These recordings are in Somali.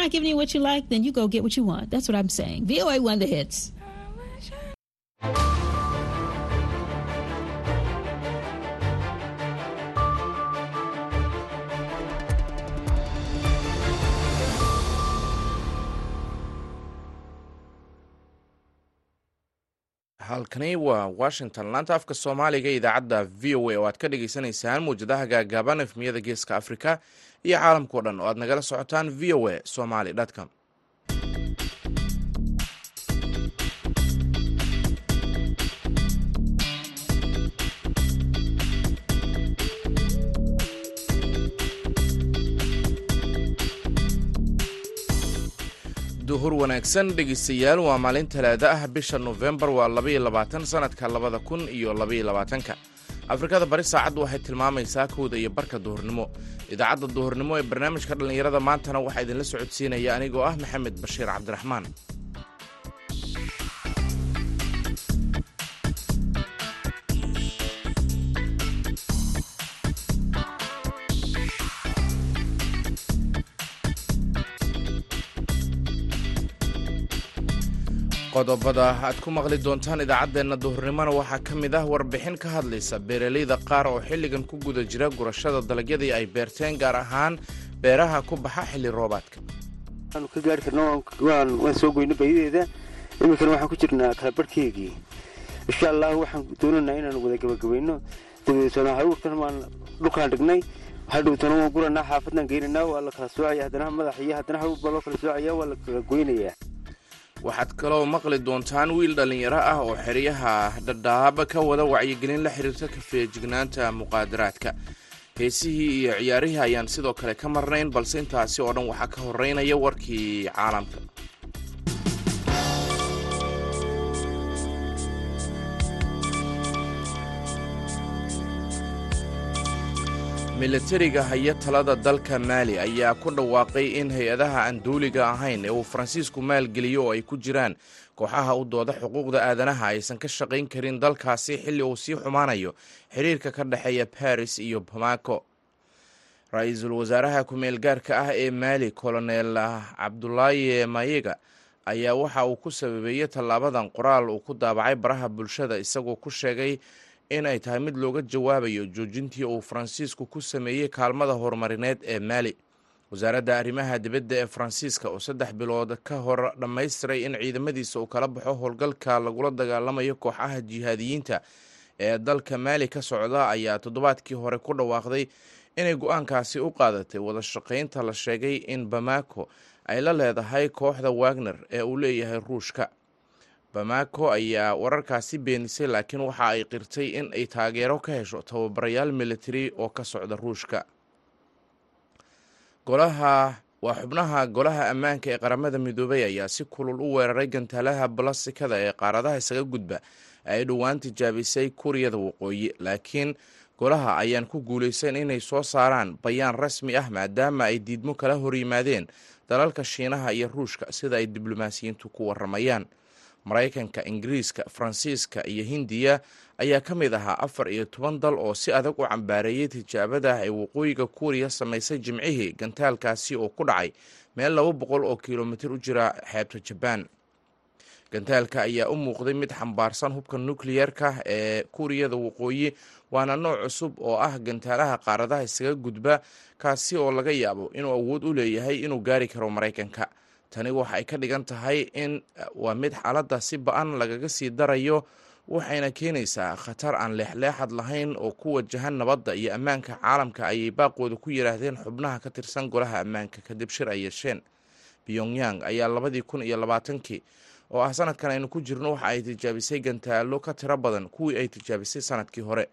not giving you what you like, then you go get what you want. That's what I'm saying. VOA won the hits. halkani waa washington laanta afka soomaaliga idaacadda v o a oo aad ka dhagaysanaysaan muwjadaha gaagaaban efmiyada geeska afrika iyo caalamkao dhan oo aad nagala socotaan v o a somaly com. Duhur wanaagsan dhegeystayaal waa maalin talaada ah bisha nofembar waa labaiyo labaatan sanadka labada kun iyo labaiyo labaatanka afrikada bari saacaddu waxay tilmaamaysaa kowda iyo barka duhurnimo. Idaacadda duhurnimo ee barnaamijka dhallinyarada maantana waxaa idinla socodsiinaya anigoo ah maxamed bashiir cabdiraxmaan qodobada aad ku maqli doontaan idaacaddeenna duhurnimona waxaa ka mid ah warbixin ka hadlaysa beeraleyda qaar oo xilligan ku guda jira gurashada dalagyadii ay beerteen gaar ahaan beeraha ku baxa xilli roobaadka. Ka gaari karna waan soo goyna bayideeda iminkana waxaan ku jirnaa kalabarhkeygii insha allah waxaan doonaynaa inaan wada gabagabayno. Dabadeetona haruurkan waan dhulkaan dhignay. Hadhowtana waan guranaa xaafadnaan geynaynaa waa la kala soocaya haddana madax iyo haddana haruur baa loo kala soocaya waa la kala goynayaa waxaad kaloo maqli doontaan wiil dhallinyaro ah oo xeryaha dhadhaaba ka wada wacyigelin la xiriirta ka feejignaanta muqaadaraadka. Heesihii iyo ciyaarihii ayaan sidoo kale ka marnayn balse intaasi oo dhan waxaa ka horeynaya warkii caalamka milatariga haya talada dalka maali ayaa ku dhawaaqay in hay'adaha aan duuliga ahayn ee uu faransiisku maalgeliyo oo ay ku jiraan. Kooxaha u dooda xuquuqda aadanaha aysan ka shaqayn karin dalkaasi xilli uu sii xumaanayo xiriirka ka dhexeeya baris iyo bamako. Ra'iisul wasaaraha ku-meel gaarka ah ee maali kolonel cabdulaahi mayiga ayaa waxa uu ku sababeeyey tallaabadan qoraal uu ku daabacay baraha bulshada isagoo ku sheegay in ay tahay mid looga jawaabayo joojintii uu faransiisku ku sameeyey kaalmada horumarineed ee maali wasaaradda arrimaha dibadda ee faransiiska oo saddex bilood ka hor dhammaystiray in ciidamadiisa uu kala baxo howlgalka lagula dagaalamayo kooxaha jihaadiyiinta ee dalka maali ka socda ayaa toddobaadkii hore ku dhawaaqday inay go'aankaasi u qaadatay wada shaqaynta la sheegay in bamako ay la leedahay kooxda wagner ee uu leeyahay ruushka bamako ayaa wararkaasi beenisay laakiin waxa ay qirtay in ay taageero ka hesho tababarayaal militari oo ka socda ruushka. Golaha waa xubnaha golaha ammaanka ee qaramada midoobay ayaa si kulul u weeraray gantaalaha balastikada ee qaaradaha isaga gudba. Ay dhowaan tijaabisay kuuriyada waqooyi laakiin golaha ayaan ku guulaysan inay soo saaraan bayaan rasmi ah maadaama ay diidmo kala hor yimaadeen dalalka shiinaha iyo ruushka sida ay diblomaasiyiintu ku waramayaan maraykanka ingiriiska faransiiska iyo hindiya ayaa ka mid ahaa afar iyo toban dal oo si adag u cambaareeyey tijaabada ay waqooyiga kuuriya samaysay jimcihii gantaalkaasi oo ku dhacay meel laba boqol oo kilomitir u jira xeebta jabaan gantaalka ayaa u muuqday mid xambaarsan hubka nukliyeerka ee kuuriyada waqooyi waana nooc cusub oo ah gantaalaha qaaradaha isaga gudba kaasi oo laga yaabo inuu awood u leeyahay inuu gaari karo maraykanka tani waxa ay ka dhigan tahay in waa mid xaaladda si ba'an lagaga sii darayo waxayna keenaysaa khatar aan leexleexad lahayn oo ku wajahan nabadda iyo ammaanka caalamka ayay baaqooda ku yidhaahdeen xubnaha ka tirsan golaha ammaanka kadib shir ay yeesheen. Pyongyang ayaa labadii kun iyo labaatankii oo ah sanadkan aynu ku jirno waxa ay tijaabisay gantaalo ka tiro badan kuwii ay tijaabisay sannadkii hore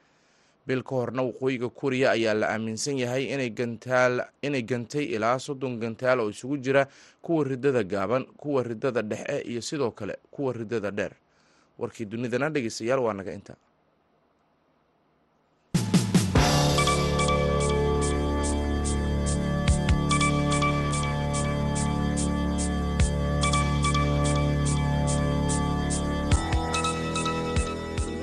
bil ka horna waqooyiga kuuriya ayaa la aaminsan yahay inay gantay ilaa soddon gantaal oo isugu jira kuwa ridada gaaban kuwa ridada dhexe iyo sidoo kale kuwa ridada dheer. Warkii dunidana dhegeystayaal waa naga inta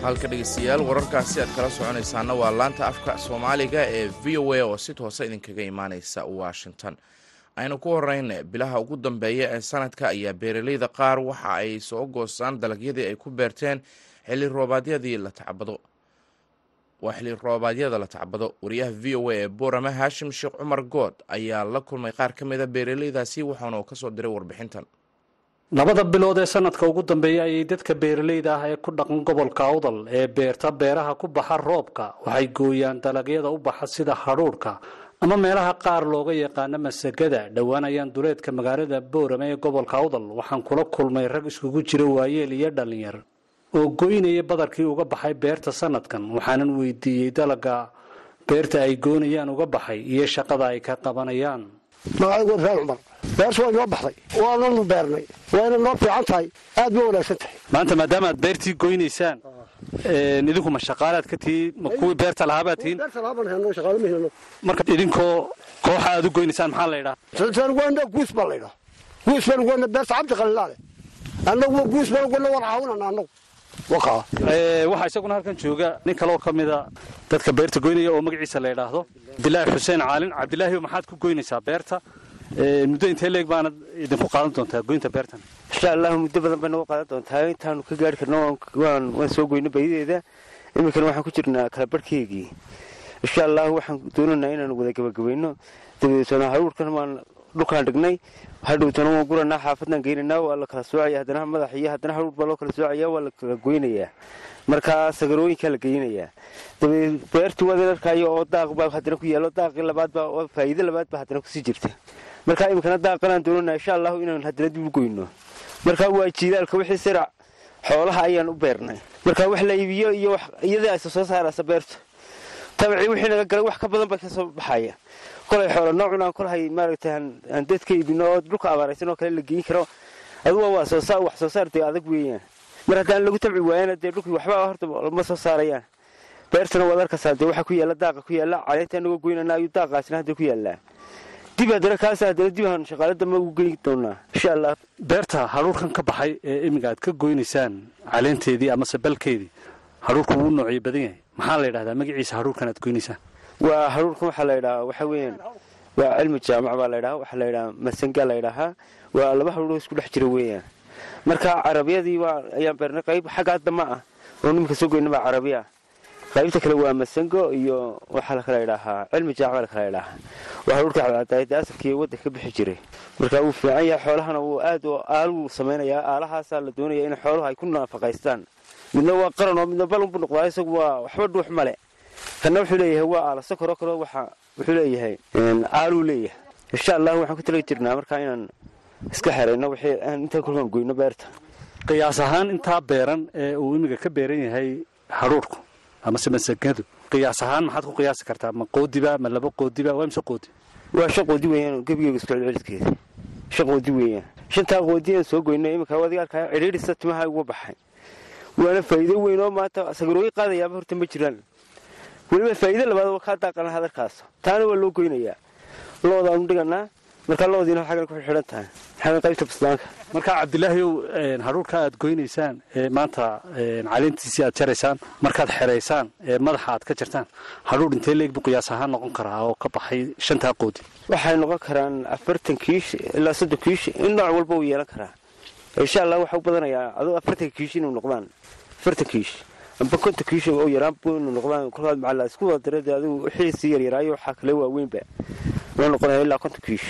halka dhegeystayaal wararkaasi aad kala soconaysaana waa laanta afka soomaaliga ee v o a oo si toosa idinkaga imaaneysa washington. Aynu ku horeyna bilaha ugu dambeeya ee sanadka ayaa beeraleyda qaar waxa ay soo goostaan dalagyadii ay ku beerteen xilli roobaadyadii la tacbado waa xilli roobaadyada la tacbado wariyaha v o a ee boorama haashim sheekh cumar good ayaa la kulmay qaar ka mida beeraleydaasi uu ka soo diray warbixintan labada bilood ee sanadka ugu dambeeya ayay dadka beeralayda ah ee ku dhaqan gobolka awdal ee beerta beeraha ku baxa roobka waxay gooyaan dalagyada u baxa sida hadhuudhka ama meelaha qaar looga yaqaano masagada dhowaanayaan duleedka magaalada boorame ee gobolka awdal. Waxaan kula kulmay rag iskugu jira waayeel iyo dhallinyar oo goynaya badarkii uga baxay beerta sanadkan waxaanan weydiiyey dalaga beerta ay goynayaan uga baxay iyo shaqada ay ka qabanayaan beertu waa inoo baxday. Waananu beernay. Wayna noo fiican tahay. Aad ba wanaagsan tahay. Maanta maadaama aad beertii goynaysaan idinku ma shaqaalaad ka tihiin ma kuwii beerta lahaabaad tihiin marka idinkoo kooxa aad u goynaysaan maxaa la ydhaha guus baa laydhaa guus baan ugona beerta cabdi annagu guus baan ugona war caawinana annagu. Waxaa isaguna halkan jooga nin kaleoo ka mida dadka beerta goynaya oo magaciisa la ydhaahdo cabdilaahi xuseen caalin. Cabdilaahi maxaad ku goynaysaa beerta muddo intee leeg baanad idinku qaadan doontaa goynta beertan? Insha allahu muddo badan bay nagu qaadan doontaa. Intaanu ka gaari karno waan soo goyno bayideeda iminkana waxaan ku jirnaa kala barhkeygii insha allahu waxaan doonaynaa inaanu wada gabagabayno. Dabadeetona haruurkan waan dhulkaan dhignay. Hadhowtana waan guranaa xaafadaan geynaynaa waa la kala soocaya. Haddana madax iyo haddana haruur baa loo kala soocaya waa la kala goynayaa. Markaa sagarooyinkaa la geynayaa. Dabadeed beertii waad arkaayo oo daaq baa haddana ku yaalo. Daaqii labaadbaa faa'iido labaad baa haddana ku sii jirta markaa iminkana daaqanaan doonanaa insha allahu inaan haddana dib u goyno. Waa jiilaalka wixii sirac xoolaha ayaan u beernay. Markaa wax la iibiyo iyo iyada isa soo saaraysa beertu tabacii wixii naga galay wax ka badan bay ka baxaya. Kolay xoola noocun aan kolahay maaragtay aan dadka iibino oo dhulka abaaraysan oo kale la geyin karo. Aduga waa soosaar wax soo saar adag weeyaan. Mar haddaan lagu tabci waayana dee dhulkii waxba horta ma soo saarayaan. Beertana waad dee waxaa ku yaalla daaqa ku yaalla caleynta anagoo goynana ayuu daaqaasina hadda ku yaallaa dib haddana kaasa haddana dib aan shaqaale dambe ugu geyn doonaa. Insha allah beerta hadhuurkan ka baxay ee iminka aad ka goynaysaan caleenteedii amase balkeedii hadhuurku wuu noocyo badan yahay. Maxaa la yidhahdaa? Magaciisa hadhuurkan aad goynaysaan? Waa haruurkan waxaa la ydhahaa waxa weeyaan waa cilmi jaamac baa laydhahaa waxaa la ydhahaa masangaa la ydhahaa waa laba haruuroo isku dhex jira weeyaan. Marka carabiyadii waa ayaan beernay qayb xaggaa dama ah oo niminka soo goyna baa carabiya qaybta kale waa masango iyo waxaa lakala ydhahaa cilmi baa lakala waa haruurka cadcadaayada asalkii waddanka ka bixi jiray. Marka wuu fiican yahay xoolahana wuu aad aaluu samaynayaa aalahaasaa la doonaya in xooluhu ay ku naafaqaystaan. Midna waa qaran oo midna balunbu noqdaa isagu waa waxba dhuux male. Kanna wuxuu leeyahay waa aala sokoroo kaleo waxa wuxuu leeyahay aaluu leeyahay. Insha allahu waxaan ku tala jirnaa markaa inaan iska xerayno wixii aan intaan kolkaan goyno beerta. Qiyaas ahaan intaa beeran ee uu imiga ka beeran yahay hadhuurku amase masagadu qiyaas ahaan maxaad ku qiyaasi kartaa? Ma qoodiba ma laba qoodiba waa mise qoodi waa shan qoodi weeyaan gebigeega isku celceliskeeda shan qoodi weeyaan. Shantaa qoodi aan soo goyno iminka arkaya cidhiidhisa timaha uga baxay. Waana faa'iido weyn oo maanta sagarooyin qaadayaaba horta ma jiraan. Weliba faa'iido labaad waa kaa daaqana hadarkaas taana waa loo goynayaa. Loodaanu dhiganaa markaa loodiina xaggan ku xidhan tahay markaa cabdilaahiyow hadhuurka aad goynaysaan maanta caleentiisii aad jaraysaan markaad xeraysaan madaxa aad ka jartaan hadhuur intee leeg buu qiyaas ahaan noqon karaa oo ka baxay shantaa qoodi? Waxay noqon karaan afartan kiish ilaa soddon kiish nooc walba uu yeelan karaa. Insha allah waxaa u badanayaa adoo afartan kiish inuu noqdaan afartan kiish. Amba konton kiish oo yaraan inuu noqdaan kolkaad macalla isku wada darade adigu xiisii yaryaraayo waxaa kale waaweynba wuxuu noqonaya ilaa konton kiish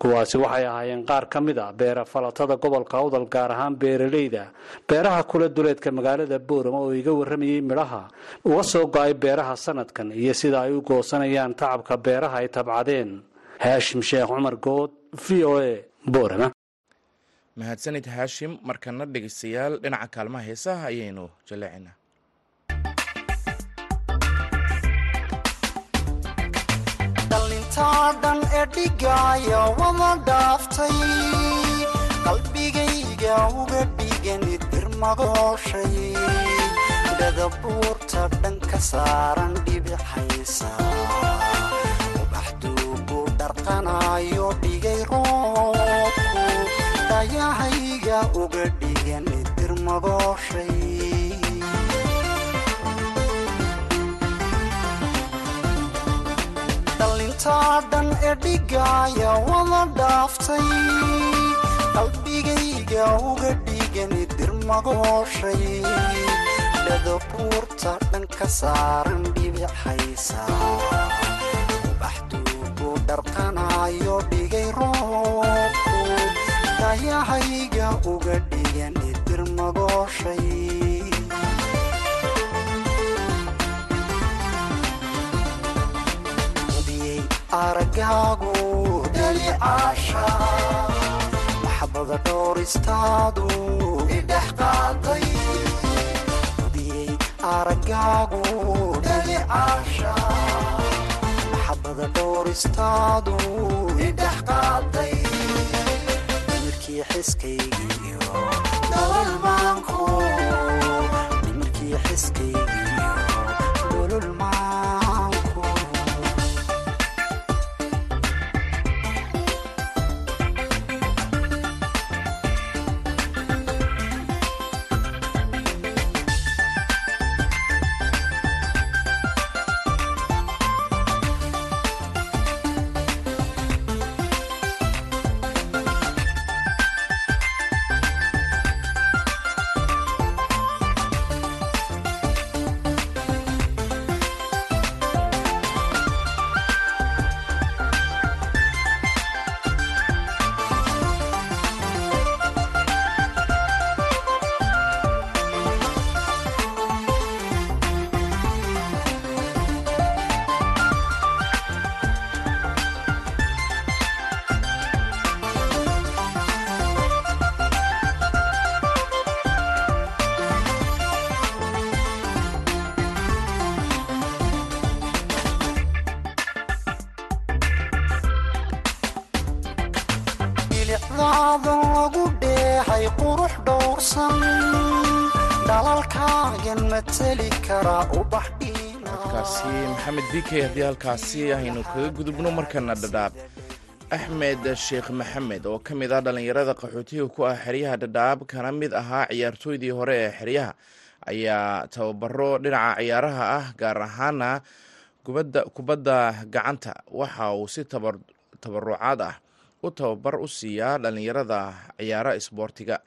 kuwaasi waxay ahaayeen qaar ka mid a beera falatada gobolka awdal gaar ahaan beeralayda beeraha kula duleedka magaalada boorama oo iga warramayay midhaha uga soo go'ay beeraha sanadkan iyo sida ay u goosanayaan tacabka beeraha ay tabcadeen. Haashim sheekh cumar good v o a boorama mahadsanid haashim markana dhegeystayaal dhinaca kaalmaha heesaha ayaynu jaleecinaa dhigaaya wada dhaaftay qalbigayga uga dhiganid dirmagooshay dhadabuurta dhan ka saaran dhibixaysa ubaxduugu dharqanayo dhigay roobku dhayahayga uga dhiganid dirmagooshay intaa dhan ee dhigaaya wada dhaaftay qalbigayga uga dhigani dirmagooshay dhadabuurta dhan ka saaran dhibixaysa ubaxduugu dharqanayo dhigay roobku. Dayahayga uga dhigani dirmagooshay aragaagu dhalicaasha maxabada dhooristaadu idhex qaaday hubiyey aragaagu dhalicaasha maxabada dhooristaadu idhex qaaday nimirkii xiskaygiyo nololmaanku nimirkii xiskaygiyo nololmaanku bikey haddii halkaasi aynu kaga gudubno markana dhadhaab. Axmed sheekh maxamed oo ka mid ah dhallinyarada qaxootiga ku ah xeryaha dhadhaab kana mid ahaa ciyaartooydii hore ee xeryaha ayaa tababaro dhinaca ciyaaraha ah gaar ahaana kubadda gacanta. Waxa uu si tabarucaad ah u tababar u siiyaa dhallinyarada ciyaara isboortiga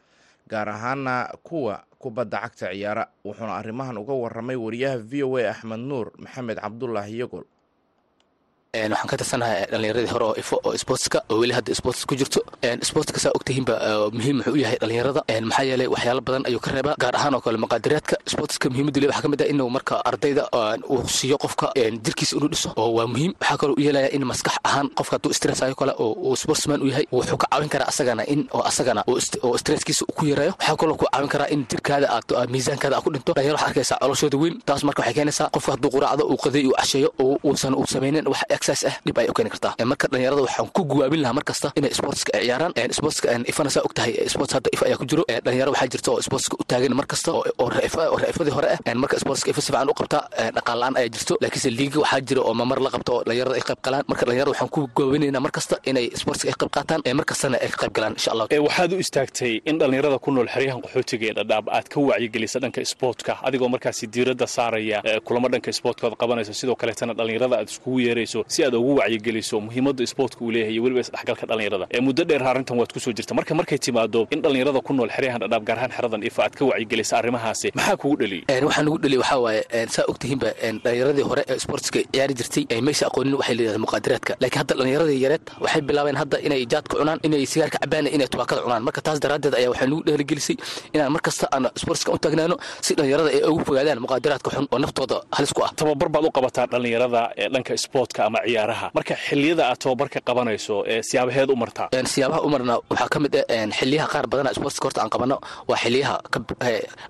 gaar ahaana kuwa kubadda cagta ciyaara wuxuuna arrimahan uga waramay wariyaha v o a axmed nuur maxamed cabdulaahi yagol waxaan ka tirsanahay dhalinyaradii hore oo ifo oo sportska oo weli hadda sports ku jirto. Sportska saa ogtihiinba muhiim wuxuu u yahay dhalinyarada maxaa yeelay waxyaalo badan ayuu ka reebaa gaar ahaan oo kale maqaadiraadka. Sportska muhiimaddu le waxaa ka mid ah inuu marka ardayda uu siiyo qofka jirkiisa inuu dhiso oo waa muhiim. Waxaa kaloo u yeelaya in maskax ahaan qofka hadduu stressayo kale oo uu sportsman u yahay wuxuu ka caawin karaa asagana in oo asagana oo stresskiisa ku yareeyo. Waxaa kaloo ku caawin karaa in jirkaada aad miisaankaada aad ku dhinto. Dhalinyaro waxaa arkaysaa coloshooda weyn taas marka waxay keenaysaa qofka hadduu quraacdo uu qaday uu casheeyo uusan uu samaynin wax ah dhib ay u keeni kartaa. Marka dhalinyarada waxaan ku guwaabin lahaa mar kasta inay sportska ay ciyaaraan sportska ifana saa og tahay sports hadda if ayaa ku jiro dhalinyaro waxaa jirta oo sportska u taagan mar kasta oo raifadii hore ah marka sportska ifa si fiican u qabta dhaqaal la'aan ayaa jirto laakiinse liiga waxaa jira oo mamar la qabta oo dhalinyarada ay qayb galaan. Marka dhalinyarada waxaan ku guwaabinaynaa mar kasta inay sportska ay qayb qaataan mar kastana ay ka qayb galaan insha allah waxaad u istaagtay in dhalinyarada ku nool xeryahan qaxootiga ee dhadhaab aad ka wacyigelisa dhanka sportka adigoo markaasi diiradda saaraya kulamo dhanka sportka aad qabanayso. Sidoo kaleetana dhalinyarada aad iskugu yeerayso si aad ugu wacyigeliso muhiimadda sportka uu leeyahay iyo weliba isdhexgalka dhalinyarada ee muddo dheer arrintan waad ku soo jirta. Marka markay timaado in dhalinyarada ku nool xeryahan dhadhaab gaar ahaan xeradan ifa aad ka wacyigelisa arrimahaasi maxaa kugu dheliyey waxaa nugu dheliya waxaa waaye saa ogtihiinba dhalinyaradii hore ee sportska ciyaari jirtay maysa aqoonin waxay leedahay muqaadiraadka. Laakiin hadda dhalinyaradii yareed waxay bilaabeen hadda inay jaadka cunaan inay sigaarka cabaan inay tubaakada cunaan. Marka taas daraaddeed ayaa waxay nugu dheeligelisay inaan mar kasta aan sportska u taagnaano si dhalinyarada ay ugu fogaadaan muqaadiraadka xun oo naftooda halis ku ah. Tababar baad u qabataa dhalinyarada ee dhanka sportka ama ciyaaraha. Marka xilliyada aad tababarka qabanayso ee siyaabaheed u martaa siyaabaha u marna waxaa ka mid ah xiliyaha qaar badana sportska horta aan qabano waa xiliyaha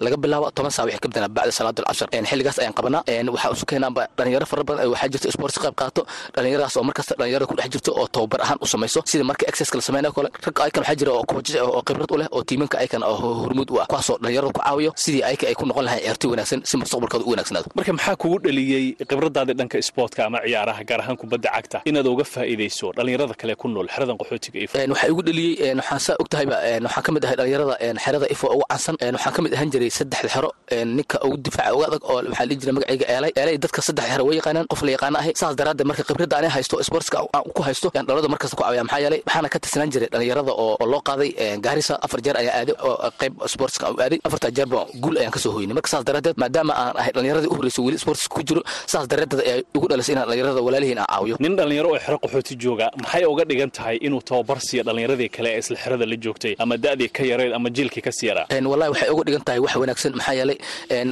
laga bilaabo toban saa wixii ka badana bacda salaad alcasr xilligaas ayaan qabanaa waxaa isu keenaanba dhalinyaro fara badan waxaa jirta sports qayb qaato. Dhalinyaradaas oo markasta dhalinyarada ku dhex jirto oo tababar ahaan u samayso. Sida marka exerciska la sameynao kale ragga aykan waxaa jira oo coaches oo khibrad u leh oo tiimanka aykan oo hormuud u ah kuwaasoo dhalinyarada ku caawiyo sidii ayka ay ku noqon lahayn ciyaartoy wanaagsan si mustaqbalkooda u wanaagsanaado marka maxaa kugu dheliyey khibradaadii dhanka sportka ama ciyaaraha gaar ahaan kubadda cagta inaad uga faa'iidayso dhallinyarada kale ku nool xeradan qaxootiga waxaa igu dheliyey waxaan saa og tahayba waxaan ka mid ahay dhallinyarada xerada ifo ugu cansan waxaan ka mid ahaan jiray saddexda xero ninka ugu difaaca uga adag oo waxaa dhihi jiray magacayga eelay eelay dadka saddexda xero way yaqaanaan qof la yaqaana ahay. Saas daraaddeed marka khibradda ani haysto sportska aan ku haysto dhalada markasta ku caawiya maxaa yeelay waxaana ka tirsanaan jiray dhallinyarada oo loo qaaday gaarisa afar jeer ayaa aaday oo qayb sportska u aaday. Afartaa jeerba guul ayaan ka soo hoynay marka saas daraaddeed maadaama aan ahay dhallinyaradii u horreysay weli sportska ku jiro saas daraaddeed ayaa igu dhalisay inaan dhallinyarada walaalihiin caawiyo. Nin dhallinyaro oo xero qaxooti jooga maxay uga dhigan tahay inuu tababar siiyo dhallinyaradii kale ee isla xerada la joogtay ama da'dii ka yareed ama jiilkii ka sii yaraa wallahi waxay uga dhigan tahay wax wanaagsan. Maxaa yeelay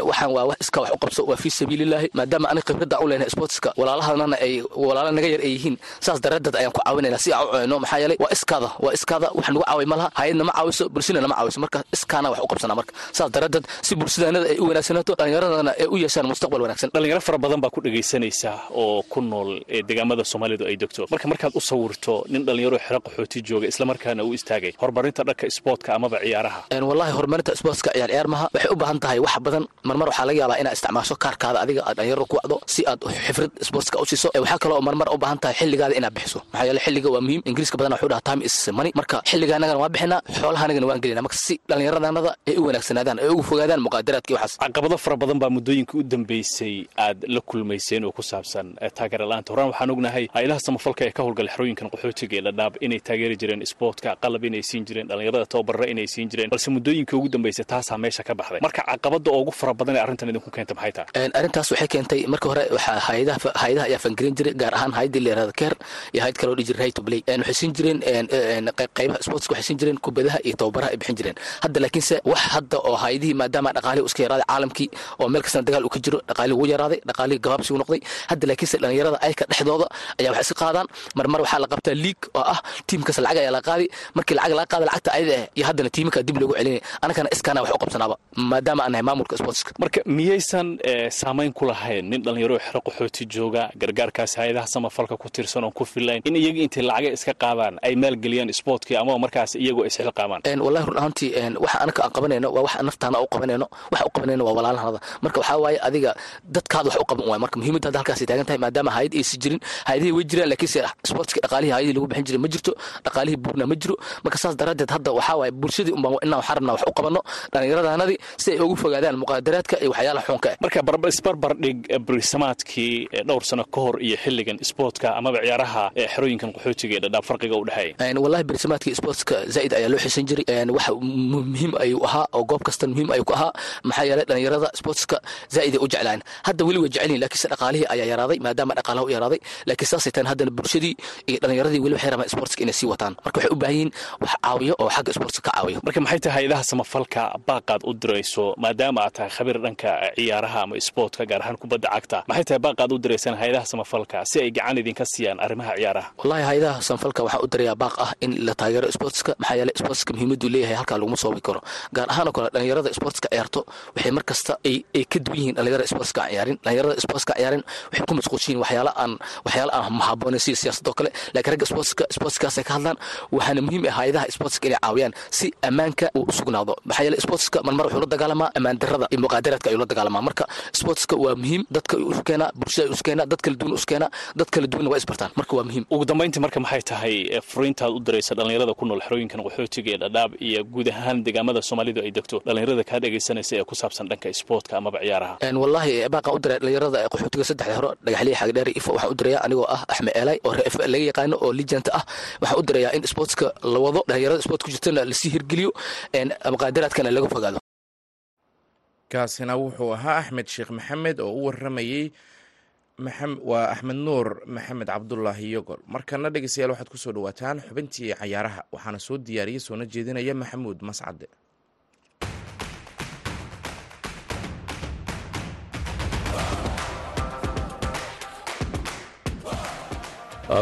waxaan waa wax iska wax u qabso waa fii sabiililaahi maadaama ani khibradda u leenahay sportska. Walaalahadana ay walaala naga yar ay yihiin. Saas daraaddeed ayaan ku caawinayna si aan u cunayno maxaa yeelay waa iskaada waa iskaada. Wax nagu caaway ma laha hayadna ma caawiso bulshana nama caawiso. Marka iskaana wax u qabsanaa marka. Saas daraaddeed si bulshadaanada ay u wanaagsanaato dhallinyaradana ay u yeeshaan mustaqbal wanaagsan. Dhalinyaro fara badan baa ku dhegaysanaysa oo ku nool ee deegaamada soomaalidu ay degto. Marka markaad u sawirto nin dhallinyaro xero qaxooti jooga islamarkaana u istaagay horumarinta dhanka isboortka amaba ciyaaraha wallahi horumarinta sportska ciyaar ciyaar maha waxay u baahan tahay wax badan. Marmar waxaa laga yaabaa inaad isticmaasho kaarkaada adiga aad dhalinyarada ku wacdo si aad xifrad sportska u siiso. Waxaa kaloo marmar u baahan tahay xilligaada inaad bixiso. Maxaa yeele xilliga waa muhiim. Ingiriiska badan wuxuu dhaha time is money. Marka xilliga anagana waan bixinaa xoolaha anagana waan gelina. Marka si dhallinyaradanada ay u wanaagsanaadaan ay ugu fogaadaan muqaadaraadka iyo waxaas. Caqabado fara badan baa muddooyinka u dambeysay aad la kulmayseen oo ku saabsan taageera la'aanta horaan waxaan ognahay hay'adaha samafalka ee ka howlgala xerooyinkan qaxootiga ee dhadhaab inay taageeri jireen sportka qalab inay siin jireen dhallinyarada tababarra inay siin jireen balse muddooyinka ugu dambeysay taasaa meesha ka baxday. Marka caqabada ugu fara badan ee arrintan idinku keenta maxay tahay? Arrintaas waxay keentay marka hore waxaa hayadaha hayadaha ayaa fangarin jiray gaar ahaan hayadii leerada keer iyo hayad kaloo dhihi jiray right to waxay siin jireen qaybaha sportska waxay siin jireen kubadaha iyo tababaraha ay bixin jireen. Hadda laakiinse wax hadda oo hayadihii maadaama dhaqaalihii iska yaraaday caalamkii oo meel kastana dagaal uu ka jiro dhaqaalihii wuu yaraaday dhaqaalihii gabaabsi uu noqday. Hadda laakiinse dhallinyarada ayka dhexdooda ayaa wax iska qaadaan. Marmar waxaa la qabtaa liig oo ah tiimkasta lacag ayaa la qaadi. Markii lacag laga qaada lacagta ayada ah iyo haddana tiimika dib loogu celinaya anakana iskaana wax u qabsanaaba maadaama aan nahay maamulka sportska. Marka miyaysan saamayn ku lahayn? Nin dhallinyaro xero qaxooti jooga gargaarkaas hay'adaha samafalka ku tirsan oon ku filayn in iyaga intay lacaga iska qaadaan ay maalgeliyaan sportkii amaba markaas iyagoo isxilqaamaan wallahi run ahaantii waxa anaka aan qabanayno waa wax naftaana u qabanayno waxa u qabanayno waa walaalahanada marka waxaa waaye adiga dadkaada wax u qaban waay. Marka muhiimadda hadda halkaasay taagan tahay maadaama hayad aysi jirin hayadihii way jiraan laakiinse sportski dhaqaalihii hayadihii lagu bixin jiray ma jirto dhaqaalihii buurna ma jiro. Marka saas daraaddeed hadda waxaa waaye bulshadii unbaan inaan waxaan rabnaa wax u qabanno dhallinyaradanadii si ay ugu fogaadaan muqaadaraadka iyo waxyaalaha xuunka ah marka isbarbardhig brisamaadkii dhowr sano ka hor iyo xilligan sportka amaba ciyaaraha xerooyinkan qaxootiga ee dhadhaab farqiga u dhexeeya. Wallahi brisamaadkii sportska zaa'id ayaa loo xiisan jiray. Wax muhiim ayuu ahaa oo goob kastan muhiim ayuu ku ahaa. Maxaa yeelay dhallinyarada sportska zaa'id ay u jeclaan. Hadda weli way jecelyihin lakiinse dhaqaalihii ayaa yaraaday maadaama dhaqaalaha u yaraaday laakiin saasay tahan haddana bulshadii iyo dhallinyaradii weli waxay rabaan sportska inay sii wataan. Marka waxay u baahan yihiin wax caawiyo oo xagga sportska ka caawiyo. Marka maxay tahay hayadaha samafalka baaqaad u dirayso maadaama aad tahay khabiir dhanka ciyaaraha ama sportka gaar ahaan kubadda cagta maxay tahay baaqaad u diraysaan hayadaha samafalka si ay gacan idinka siiyaan arrimaha ciyaaraha? Wallahi hayadaha samafalka waxaan u dirayaa baaq ah in la taageero sportska maxaa yeelay sportska muhiimaduu leeyahay halkaa laguma soobi karo gaar ahaan oo kale dhallinyarada sportska ciyaarto waxay mar kasta ay ka duwan yihiin dhallinyarada sportska ciyaarin. Dhallinyarada sportska ciyaarin waxay ku mashquulshiin waxyaala aan waxyaala aan mahaboonin sida siyaasadoo kale. Laakiin ragga sportska sportskaasay ka hadlaan waxaana muhiim ah hayadaha sportska inay caawiyaan si ammaanka uu u sugnaado. Maxaa yeelay sportska marmar wuxuu la dagaalamaa ammaan darrada iyo muqaadaraadka ayuu la dagaalamaa marka sportska waa muhiim dadka isu keenaa bulshada isu keenaa dad kala duwan isu keenaa dad kala duwanna waa isbartaan. Marka waa muhiim. Ugu dambayntii marka maxay tahay furiintaad u diraysa dhallinyarada ku nool xerooyinkan qaxootiga ee dhadhaab iyo guud ahaan deegaamada soomaalidu ay degto? Dhallinyarada kaa dhegaysanaysa ee ku saabsan dhanka sportka amaba ciyaaraha? Wallahi baaqaan u diray dhallinyarada qaxootiga saddexda hore dhagaxliya xagdheer ifo waxaan u dirayaa anigoo ah axmed eelay oo reef laga yaqaano oo lijanta ah. Waxaan u dirayaa in sportska la wado dhallinyarada sport ku jirtana la sii hirgeliyo muqaadaraadkana laga fogaado. Kaasina wuxuu ahaa axmed sheekh maxamed oo u waramayey waa axmed nuur maxamed cabdulaahi yogol. Markana dhegeystayaal waxaad ku soo dhawaataan xubintii cayaaraha waxaana soo diyaariyey soona jeedinaya maxamuud mascade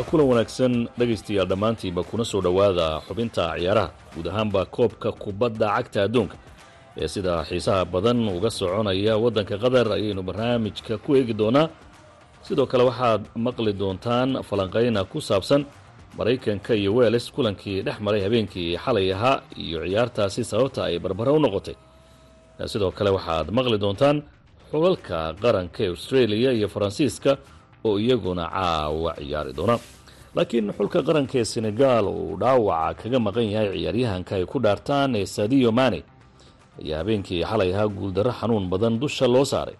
kulan wanaagsan dhegaystayaal dhammaantiinba kuna soo dhowaada xubinta ciyaaraha guud ahaanba koobka kubadda cagta adduunka. Ee sida xiisaha badan uga soconaya waddanka qatar ayaynu barnaamijka ku eegi doonaa. Sidoo kale waxaad maqli doontaan falanqayna ku saabsan maraykanka iyo weles kulankii dhex maray habeenkii xalay ahaa iyo ciyaartaasi sababta ay barbara u noqotay. Sidoo kale waxaad maqli doontaan xulalka qaranka ee australia iyo faransiiska oo iyaguna caawa ciyaari doona laakiin xulka qaranka ee senegaal uu dhaawaca kaga maqan yahay ciyaaryahanka ay ku dhaartaan ee sadiyo mane ayaa habeenkii xalay ahaa guuldarro xanuun badan dusha loo saaray.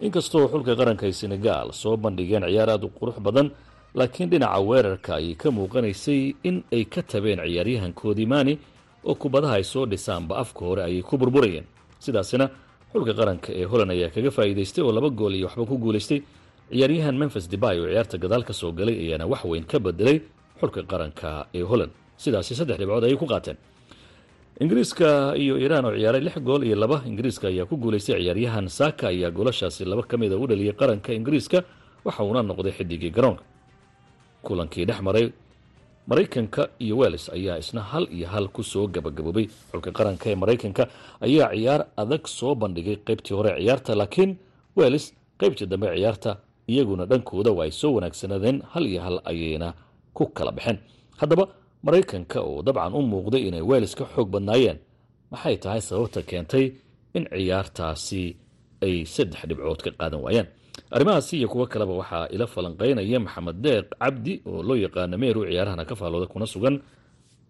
Inkastoo xulka qaranka ee senegaal soo bandhigeen ciyaar aad u qurux badan laakiin dhinaca weerarka ayay ka muuqanaysay in ay ka tabeen ciyaaryahankoodii mani oo kubadaha ay soo dhisaanba afka hore ayay ku burburayeen. Sidaasina xulka qaranka ee holand ayaa kaga faa'iidaystay oo laba gool iyo waxba ku guulaystay ciyaaryahan memphis debay oo ciyaarta gadaal ka soo galay ayaana wax weyn ka bedelay xulka qaranka ee holland. Sidaasi saddex dhibcood ayay ku qaateen. Ingiriiska iyo iiraan oo ciyaaray lix gool iyo laba. Ingiriiska ayaa ku guulaystay ciyaaryahan saaka ayaa goolashaasi laba ka mida u dhaliyay qaranka ingiriiska waxa uuna noqday xidigii garoonka. Kulankii dhex maray maraykanka iyo welles ayaa isna hal iyo hal ku gabagaboobay. Xulka qaranka ee maraykanka ayaa ciyaar adag soo bandhigay qaybtii hore ciyaarta laakiin welles qaybtii dambe ciyaarta iyaguna dhankooda waa ay soo wanaagsanaadeen hal iyo hal ayayna ku kala baxeen. Haddaba maraykanka oo dabcan u muuqday inay welles ka xoog badnaayeen maxay tahay sababta keentay in ciyaartaasi ay saddex dhibcood ka qaadan waayaan arrimahaasi iyo kuwo kaleba waxaa ila falanqeynaya maxamed deeq cabdi oo loo yaqaana meeru ciyaarahana ka faalooda kuna sugan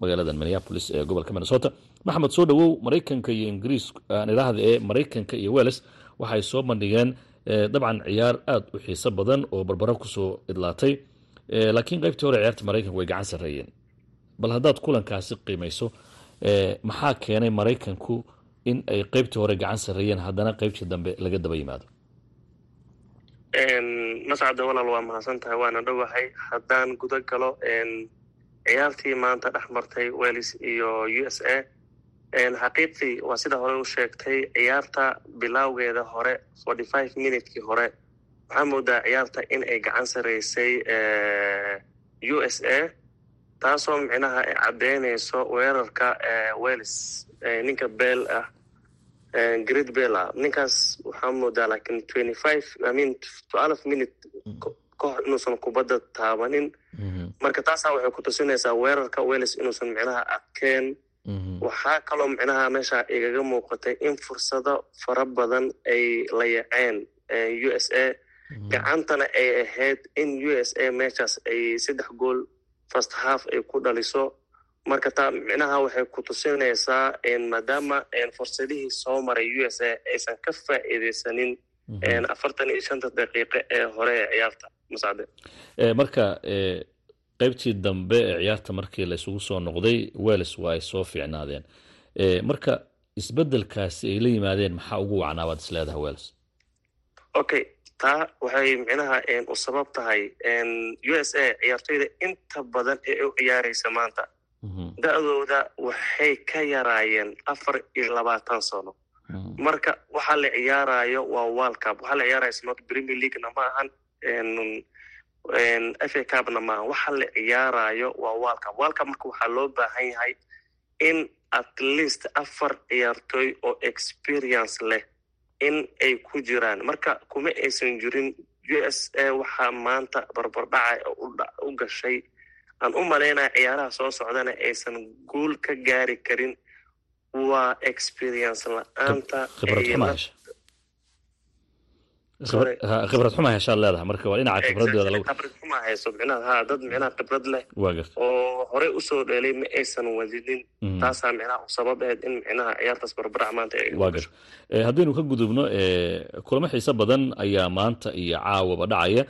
magaalada minneapolis ee gobolka minnesota. Maxamed soo dhowow maraykanka iyo ingiriis aan idhaahda ee maraykanka iyo welles waxay soo bandhigeen dabcan ciyaar aada u xiiso badan oo barbaro ku soo idlaatay. Laakiin qaybtii hore ciyaarta maraykanka way gacan sarreeyeen. Bal haddaad kulankaasi qiimayso maxaa keenay maraykanku in ay qaybtii hore gacan sarreeyeen haddana qaybtii dambe laga daba yimaado? Mascada walaal waa mahadsan tahay waana dhowahay haddaan guda galo ciyaartii maanta dhex martay wells iyo u s a xaqiiqdii waa sida hore u sheegtay ciyaarta bilowgeeda hore forty five minutekii hore. Waxaa moodaa ciyaarta in ay gacan saraysay u s a taasoo micnaha ay caddeynayso weerarka wells ninka beel ah great bella ninkaas waxaa moodaa laakiin twenty five i mean twelve minute kahor inuusan kubadda taabanin. Marka taasaa waxay ku tusinaysaa weerarka wells inuusan micnaha adkeen waxaa kaloo micnaha meesha igaga muuqatay in fursado fara badan ay la yaceen u s a. Gacantana ay ahayd in u s a meeshaas ay saddex gool first half ay ku dhaliso. Marka taa micnaha waxay ku tusinaysaa maadaama fursadihii soo maray u s a aysan ka faa'iidaysanin afartan iyo shanta daqiiqe ee hore ee ciyaarta. Masacde marka qaybtii dambe ee ciyaarta markii la isugu soo noqday wells waa ay soo fiicnaadeen. Marka isbedelkaasi ay la yimaadeen maxaa ugu wacnaa baad is leedahay okay taa waxay micnaha u sabab tahay u s a ciyaartoyda inta badan ee u ciyaaraysa maanta. Da-dooda waxay ka yaraayeen afar iyo labaatan sano. Marka waxaa la ciyaarayo waa world cup. Waxaa la ciyaaraya snot premier leaguena ma ahan f a cupna ma ahan waxa la ciyaarayo waa world cup marka waxaa loo baahan yahay in at least afar ciyaartoy oo experience leh in ay ku jiraan. Marka kuma aysan jirin u s a waxaa maanta barbardhaca u gashay. Aan u malaynaya ciyaaraha soo socdana aysan guul ka gaari karin. Waa experience la'aanta khibrad xuma heshaad leedahay. Marka waa dhinaca khibradeeda khibrad xuma hayso micnaha ha dad micnaha khibrad leh oo horey u soo dheelay ma aysan wadinin taasaa micnaha sabab ahayd in micnaha ciyaartaas barbarac maanta ay waa garta haddaynu ka gudubno kulamo xiiso badan ayaa maanta iyo caawaba dhacaya.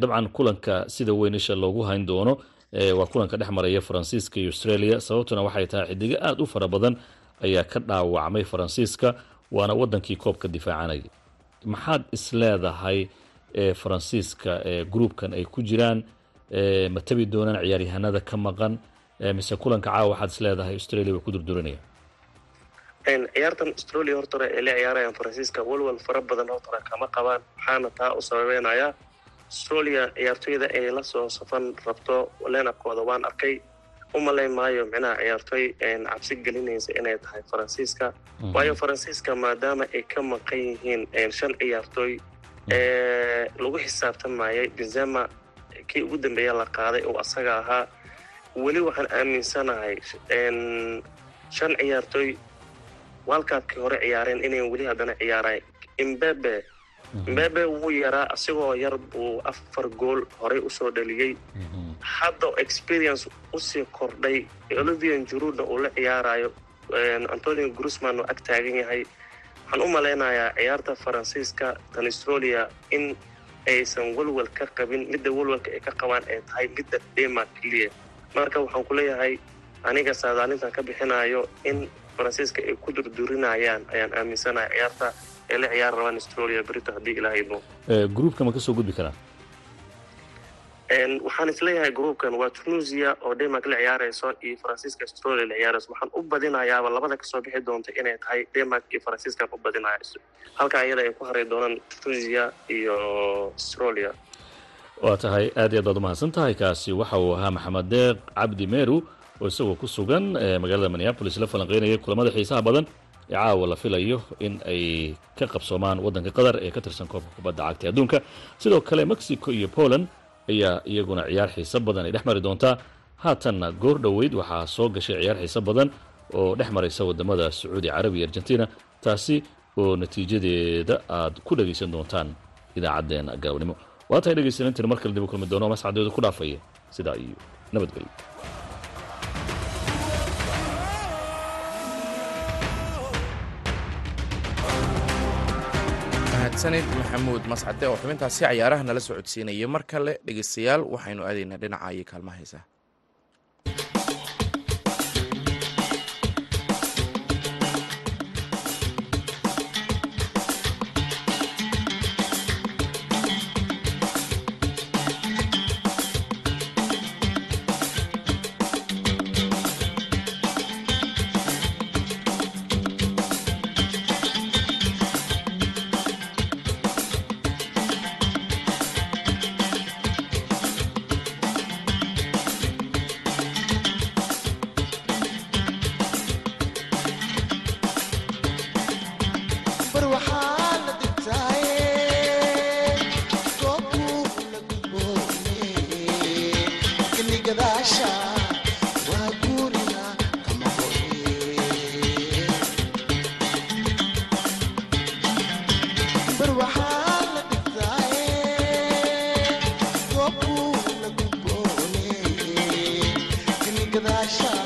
Dabcan kulanka sida weyn isha loogu hayn doono waa kulanka dhex maraya faransiiska iyo australia. Sababtuna waxay tahay xidigo aada u fara badan ayaa ka dhaawacmay faransiiska waana wadankii koobka difaacanaya maxaad is leedahay faransiiska gruubkan ay ku jiraan ma tabi doonaan ciyaaryahanada ka maqan mise kulanka caawa waxaad is leedahay australia way ku durduranaya ciyaartan australia hortore ay la ciyaarayaan faransiiska walwal fara badan hortore kama qabaan waxaana taa u sababeynaya australia ciyaartoyda ay la soo safan rabto leenabkooda waan arkay u malay maayo micnaha ciyaartoy cabsi gelinaysa inay tahay faransiiska. Waayo faransiiska maadaama ay ka maqan yihiin shan ciyaartoy ee lagu xisaabtamayay benzema kii ugu dambeeya la qaaday oo asaga ahaa. Weli waxaan aaminsanahay shan ciyaartoy walkaabkii hore ciyaareen inay weli haddana ciyaaraan. Imbebe mbebe wuu yaraa asigoo yar buu afar gool horey u soo dhaliyey hadda experience u sii kordhay olivian jurudna uu la ciyaarayo antonio grusman oo ag taagan yahay. Waxaan u malaynayaa ciyaarta faransiiska tan australia in aysan walwal ka qabin midda walwalka ay ka qabaan ay tahay midda denmark keliya marka waxaan ku leeyahay aniga saadaalintan ka bixinayo in faransiiska ay ku durdurinayaan ayaan aaminsanahay ciyaarta ay la ciyaar rabaan australia berito haddii ilaah idmo gruupka ma ka soo gudbi karaa waxaan is leeyahay groupkan waa tunisia oo denmark la ciyaarayso iyo faransiiska australia la ciyaarayso waxaan u badinayaaba labada ka soo bixi doonta inay tahay denmark iyo faransiiskan u badinaya halka ayada ay ku haray doonaan tunisia iyo australia. Waa tahay aad iyo aad baad umahadsan tahay kaasi waxa uu ahaa maxamed deeq cabdi meru oo isagoo ku sugan magaalada minneabolis la falanqeynaya kulamada xiisaha badan ee caawa la filayo in ay ka qabsoomaan waddanka qatar ee ka tirsan koobka kubadda cagta adduunka. Sidoo kale mexico iyo poland ayaa iyaguna ciyaar xiiso badan ay dhex mari doontaa haatanna goor dhoweyd waxaa soo gashay ciyaar xiiso badan oo dhex maraysa waddamada sacuudi carabiya argentina. Taasi oo natiijadeeda aad ku dhegaysan doontaan idaacaddeenna galabnimo waa tahay dhegaysanantiin mar kale dib u kulmi doono mascadeedu ku dhaafaya sidaa iyo nabadgelyo mahadsanid maxamuud mascade oo xubintaasi cayaaraha nala socodsiinayay mar kale dhegeystayaal waxaynu aadaynaa dhinaca iyo kaalmaha arkadaşlar.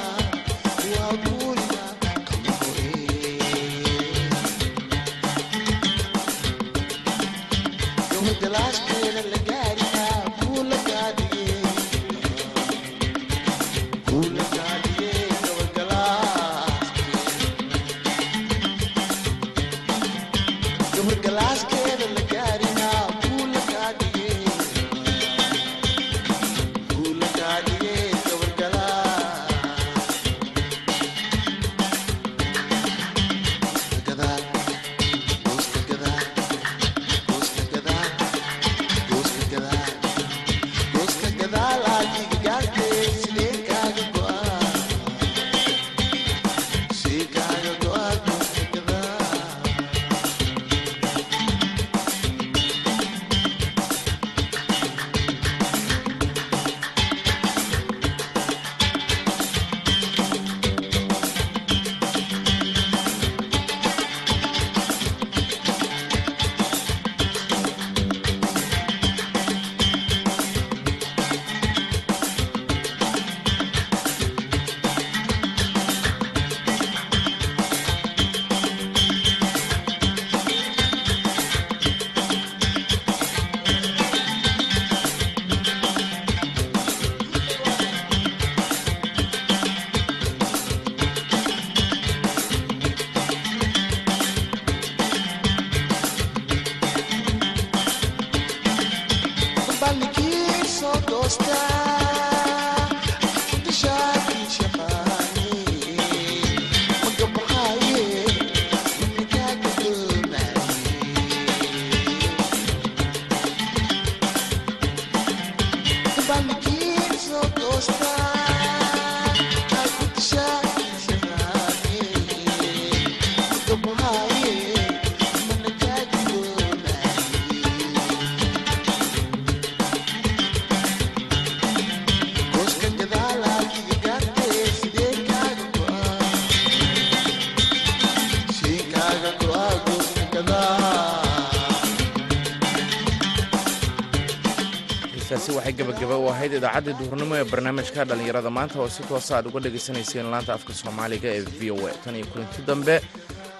Idaacaddii duhurnimo ee barnaamijka dhallinyarada maanta oo si toosa aad uga dhagaysanayseen laanta afka soomaaliga ee v o a. Tan iyo kulinti dambe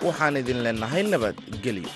waxaan idin leenahay nabadgelyo